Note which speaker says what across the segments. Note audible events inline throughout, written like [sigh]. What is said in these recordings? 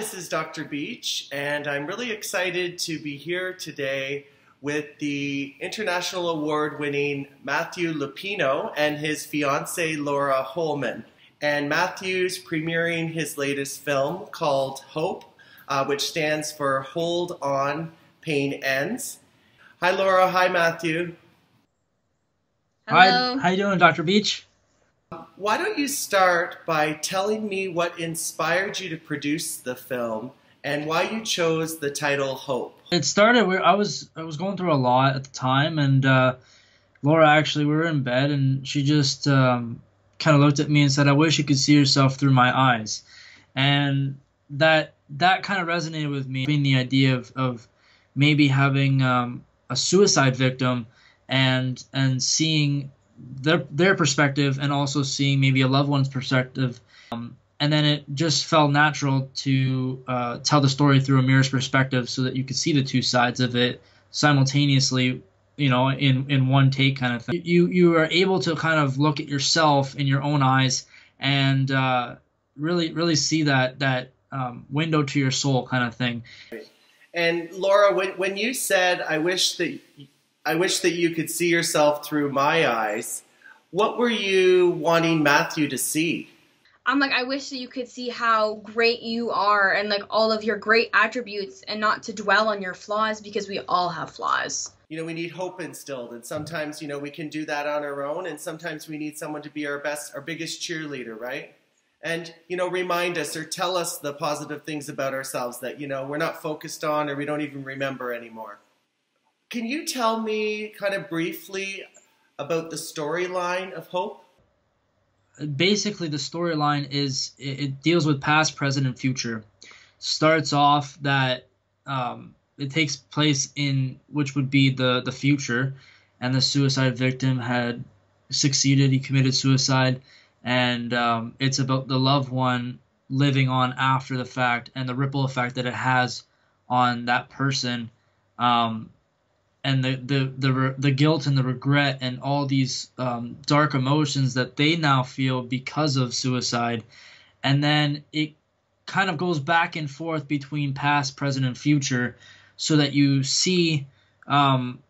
Speaker 1: this is Dr. Beach, and I'm really excited to be here today with the international award winning Matthew Lupino and his fiancee Laura Holman. And Matthew's premiering his latest film called Hope, uh, which stands for Hold On, Pain Ends. Hi, Laura. Hi, Matthew.
Speaker 2: Hello. Hi, how you doing, Dr. Beach?
Speaker 1: Why don't you start by telling me what inspired you to produce the film and why you chose the title Hope?
Speaker 2: It started where I was I was going through a lot at the time, and uh, Laura actually we were in bed, and she just um, kind of looked at me and said, "I wish you could see yourself through my eyes," and that that kind of resonated with me. Being the idea of, of maybe having um, a suicide victim and and seeing their their perspective and also seeing maybe a loved one's perspective. Um, and then it just felt natural to uh, tell the story through a mirror's perspective so that you could see the two sides of it simultaneously you know in in one take kind of thing you you are able to kind of look at yourself in your own eyes and uh, really really see that that um, window to your soul kind of thing
Speaker 1: and laura when, when you said i wish that I wish that you could see yourself through my eyes. What were you wanting Matthew to see?
Speaker 3: I'm like, I wish that you could see how great you are and like all of your great attributes and not to dwell on your flaws because we all have flaws.
Speaker 1: You know, we need hope instilled, and sometimes, you know, we can do that on our own, and sometimes we need someone to be our best, our biggest cheerleader, right? And, you know, remind us or tell us the positive things about ourselves that, you know, we're not focused on or we don't even remember anymore. Can you tell me kind of briefly about the storyline of Hope?
Speaker 2: Basically, the storyline is it, deals with past, present, and future. Starts off that um, it takes place in which would be the the future, and the suicide victim had succeeded. He committed suicide, and um, it's about the loved one living on after the fact and the ripple effect that it has on that person. Um, and the the the, the guilt and the regret and all these um, dark emotions that they now feel because of suicide. And then it kind of goes back and forth between past present and future so that you see um,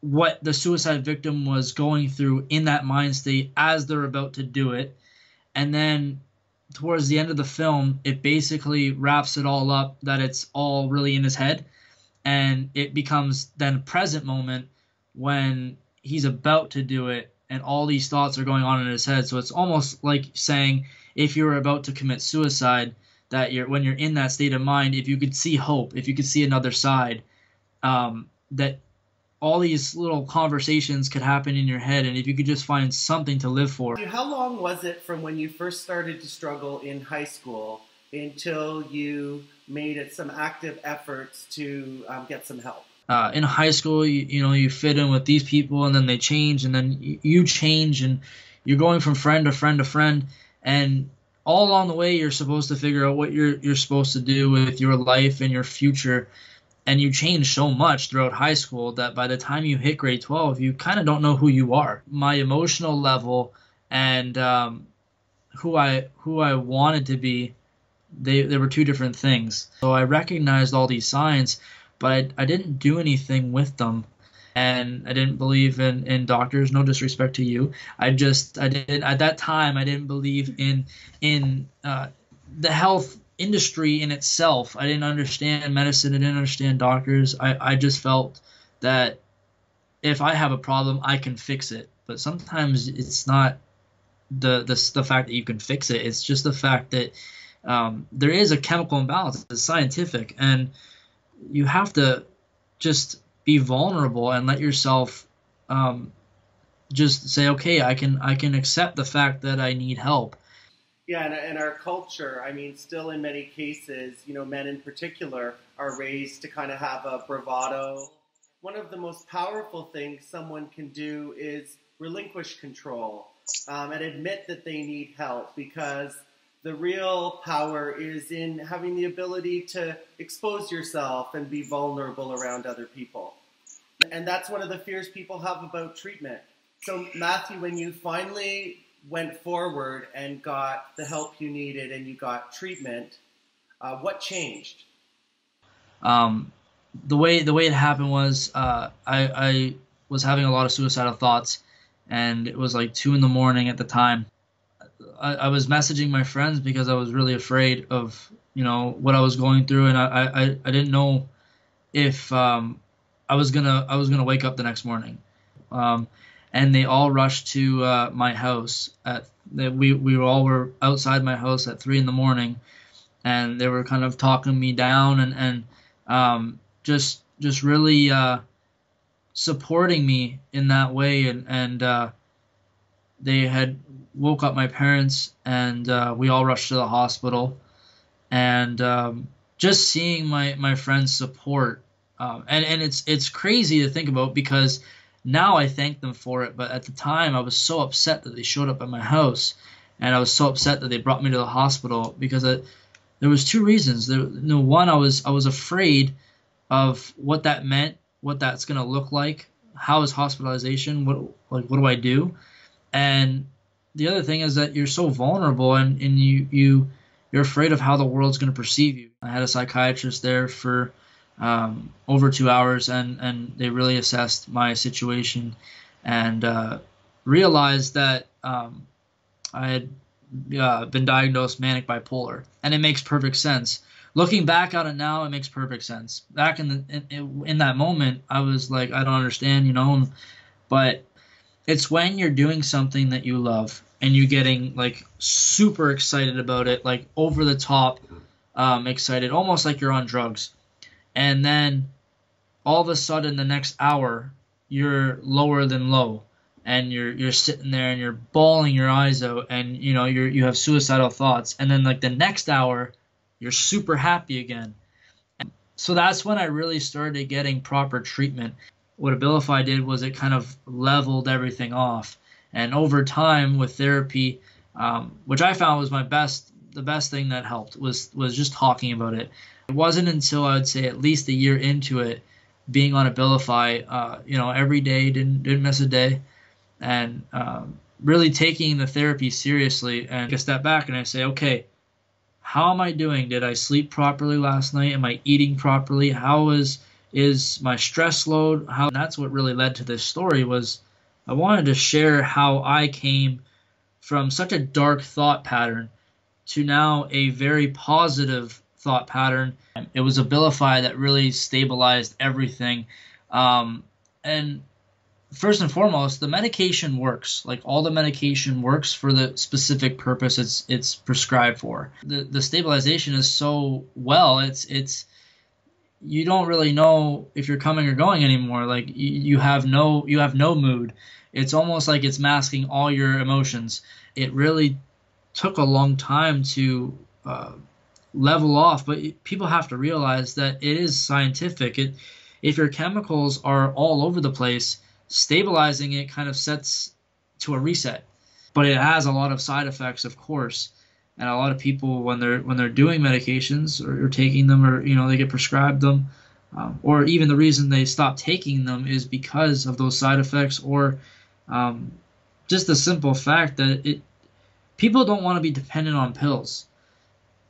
Speaker 2: what the suicide victim was going through in that mind state as they're about to do it. And then towards the end of the film it basically wraps it all up that it's all really in his head and it becomes then present moment when he's about to do it and all these thoughts are going on in his head. So it's almost like saying if you're about to commit suicide that you're when you're in that state of mind if you could see hope if you could see another side um, that all these little conversations could happen in your head and if you could just find something to live for.
Speaker 1: How long was it from when you first started to struggle in high school until you made it some active efforts to um, get some help?
Speaker 2: Uh, in high school, you, you know, you fit in with these people, and then they change, and then you, you change, and you're going from friend to friend to friend, and all along the way, you're supposed to figure out what you're you're supposed to do with your life and your future, and you change so much throughout high school that by the time you hit grade 12, you kind of don't know who you are. My emotional level and um, who I who I wanted to be they, they were two different things. So I recognized all these signs, but I, I didn't do anything with them. And I didn't believe in, in doctors. No disrespect to you. I just I didn't at that time I didn't believe in in uh, the health industry in itself. I didn't understand medicine. I didn't understand doctors. I, I just felt that if I have a problem, I can fix it. But sometimes it's not the the the fact that you can fix it. It's just the fact that um, there is a chemical imbalance. It's scientific, and you have to just be vulnerable and let yourself um, just say, okay, I can I can accept the fact that I need help.
Speaker 1: Yeah, and in our culture, I mean, still in many cases, you know, men in particular are raised to kind of have a bravado. One of the most powerful things someone can do is relinquish control um, and admit that they need help because the real power is in having the ability to expose yourself and be vulnerable around other people. And that's one of the fears people have about treatment. So, Matthew, when you finally went forward and got the help you needed and you got treatment, Uh, what changed?
Speaker 2: Um, the way the way it happened was uh, I, I was having a lot of suicidal thoughts, and it was like two in the morning at the time. I, I was messaging my friends because I was really afraid of you know what I was going through, and I I, I didn't know if um, I was gonna I was gonna wake up the next morning. Um, and they all rushed to uh, my house at we we all were outside my house at three in the morning, and they were kind of talking me down and and um, just just really uh, supporting me in that way and and uh, they had woke up my parents and uh, we all rushed to the hospital and um, just seeing my my friends support um, and and it's it's crazy to think about because now I thank them for it but at the time I was so upset that they showed up at my house and I was so upset that they brought me to the hospital because there was two reasons there, you know, one I was I was afraid of what that meant, what that's going to look like, how is hospitalization, what like what do I do? And the other thing is that you're so vulnerable and, and you you you're afraid of how the world's going to perceive you. I had a psychiatrist there for um, over two hours, and and they really assessed my situation and uh, realized that um, I had uh, been diagnosed manic bipolar, and it makes perfect sense looking back on it now, it makes perfect sense. Back in the in, in that moment, I was like, I don't understand, you know. But it's when you're doing something that you love and you're getting like super excited about it, like over the top um, excited, almost like you're on drugs. And then all of a sudden, the next hour, you're lower than low and you're you're sitting there and you're bawling your eyes out and you know you're you have suicidal thoughts and then like the next hour you're super happy again. So that's when I really started getting proper treatment. What Abilify did was it kind of leveled everything off. And over time with therapy, um, which I found was my best, the best thing that helped was was just talking about it. It wasn't until I would say at least a year into it, being on Abilify, uh, you know, every day, didn't didn't miss a day, and um, really taking the therapy seriously. And I step back and I say, okay, how am I doing? Did I sleep properly last night? Am I eating properly? How is is my stress load? How that's what really led to this story was I wanted to share how I came from such a dark thought pattern to now a very positive thought pattern. It was a Abilify that really stabilized everything. Um, and first and foremost, the medication works. Like all the medication works for the specific purpose it's it's prescribed for. The the stabilization is so well. It's it's you don't really know if you're coming or going anymore. Like you, have no you have no mood. It's almost like it's masking all your emotions. It really took a long time to uh, level off, but people have to realize that it is scientific. It if your chemicals are all over the place stabilizing it kind of sets to a reset. But it has a lot of side effects, of course. And a lot of people, when they're when they're doing medications or, or taking them, or you know they get prescribed them, um, or even the reason they stop taking them is because of those side effects, or um, just the simple fact that it people don't want to be dependent on pills.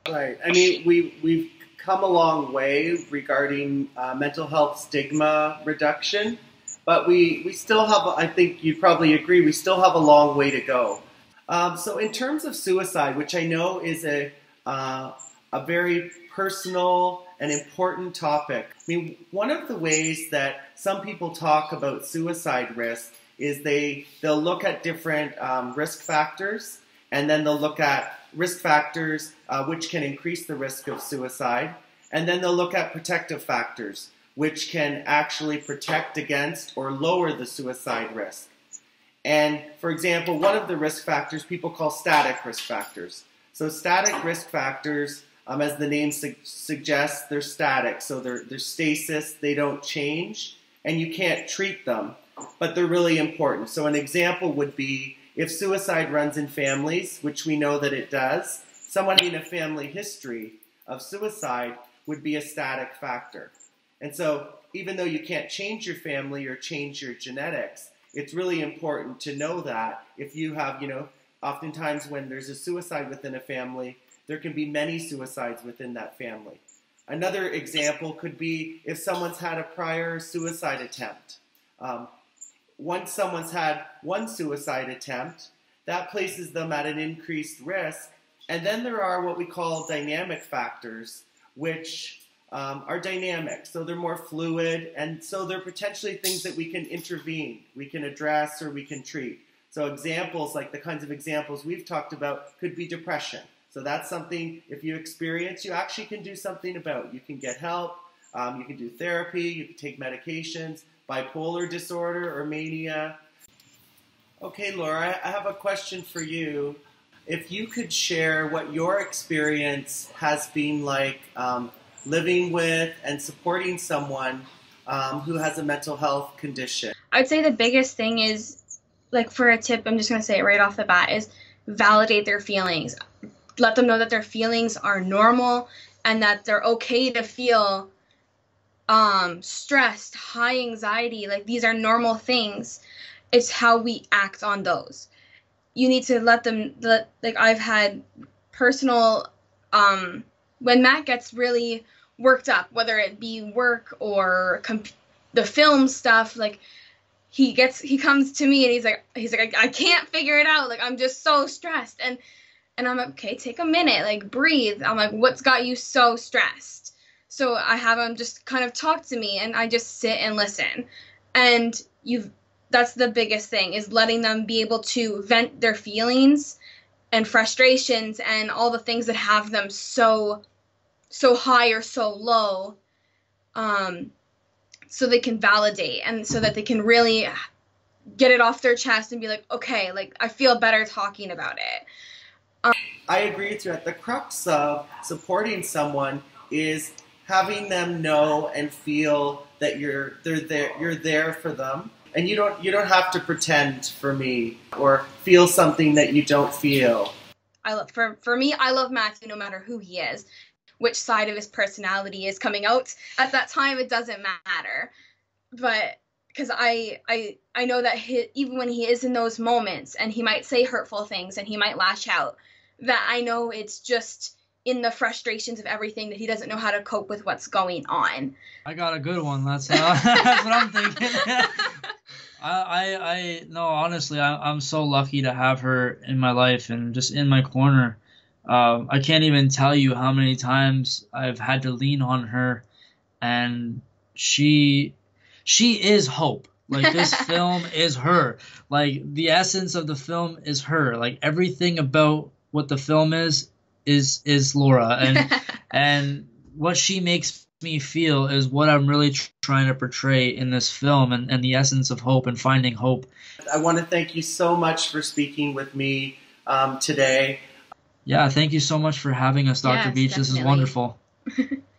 Speaker 1: Right. I mean, we we've come a long way regarding uh, mental health stigma reduction but we, we still have, I think you'd probably agree, we still have a long way to go. Um, so, in terms of suicide, which I know is a, uh, a very personal and important topic, I mean, one of the ways that some people talk about suicide risk is they, they'll look at different um, risk factors and then they'll look at risk factors uh, which can increase the risk of suicide, and then they'll look at protective factors which can actually protect against or lower the suicide risk. And for example, one of the risk factors people call static risk factors. So, static risk factors, um, as the name su- suggests, they're static. So, they're, they're stasis, they don't change, and you can't treat them, but they're really important. So, an example would be if suicide runs in families, which we know that it does, someone in a family history of suicide would be a static factor. And so, even though you can't change your family or change your genetics, it's really important to know that if you have, you know, oftentimes when there's a suicide within a family, there can be many suicides within that family. Another example could be if someone's had a prior suicide attempt. Um, once someone's had one suicide attempt, that places them at an increased risk. And then there are what we call dynamic factors, which um, are dynamic. So they're more fluid, and so they're potentially things that we can intervene, we can address, or we can treat. So examples, like the kinds of examples we've talked about, could be depression. So that's something, if you experience, you actually can do something about. You can get help, um, you can do therapy, you can take medications, bipolar disorder or mania. Okay, Laura, I have a question for you. If you could share what your experience has been like um, living with and supporting someone um, who has a mental health condition?
Speaker 3: I'd say the biggest thing is, like, for a tip, I'm just going to say it right off the bat, is validate their feelings. Let them know that their feelings are normal and that they're okay to feel um, stressed, high anxiety. Like, these are normal things. It's how we act on those. You need to let them, let, like, I've had personal, um, when Matt gets really worked up, whether it be work or comp- the film stuff, like he gets he comes to me and he's like he's like I, I can't figure it out. Like I'm just so stressed and and I'm like okay, take a minute, like breathe. I'm like what's got you so stressed? So I have him just kind of talk to me and I just sit and listen. And you've that's the biggest thing is letting them be able to vent their feelings and frustrations and all the things that have them so so high or so low um, so they can validate and so that they can really get it off their chest and be like okay like i feel better talking about it.
Speaker 1: Um, i agree with you at the crux of supporting someone is having them know and feel that you're they're there you're there for them. And you don't you don't have to pretend for me or feel something that you don't feel.
Speaker 3: I love for for me i love matthew no matter who he is which side of his personality is coming out at that time it doesn't matter but because I, I I know that he, even when he is in those moments and he might say hurtful things and he might lash out that I know it's just in the frustrations of everything that he doesn't know how to cope with what's going on.
Speaker 2: I got a good one. That's uh, [laughs] that's what I'm thinking. [laughs] I, I I no honestly I, I'm so lucky to have her in my life and just in my corner. Um, I can't even tell you how many times I've had to lean on her, and she she is hope. Like this [laughs] film is her. Like the essence of the film is her. Like everything about what the film is is is Laura, and [laughs] and what she makes me feel is what I'm really tr- trying to portray in this film, and, and the essence of hope and finding hope.
Speaker 1: I want to thank you so much for speaking with me um, today.
Speaker 2: Yeah, thank you so much for having us, Dr. Yes, Beach. Definitely. This is wonderful. [laughs]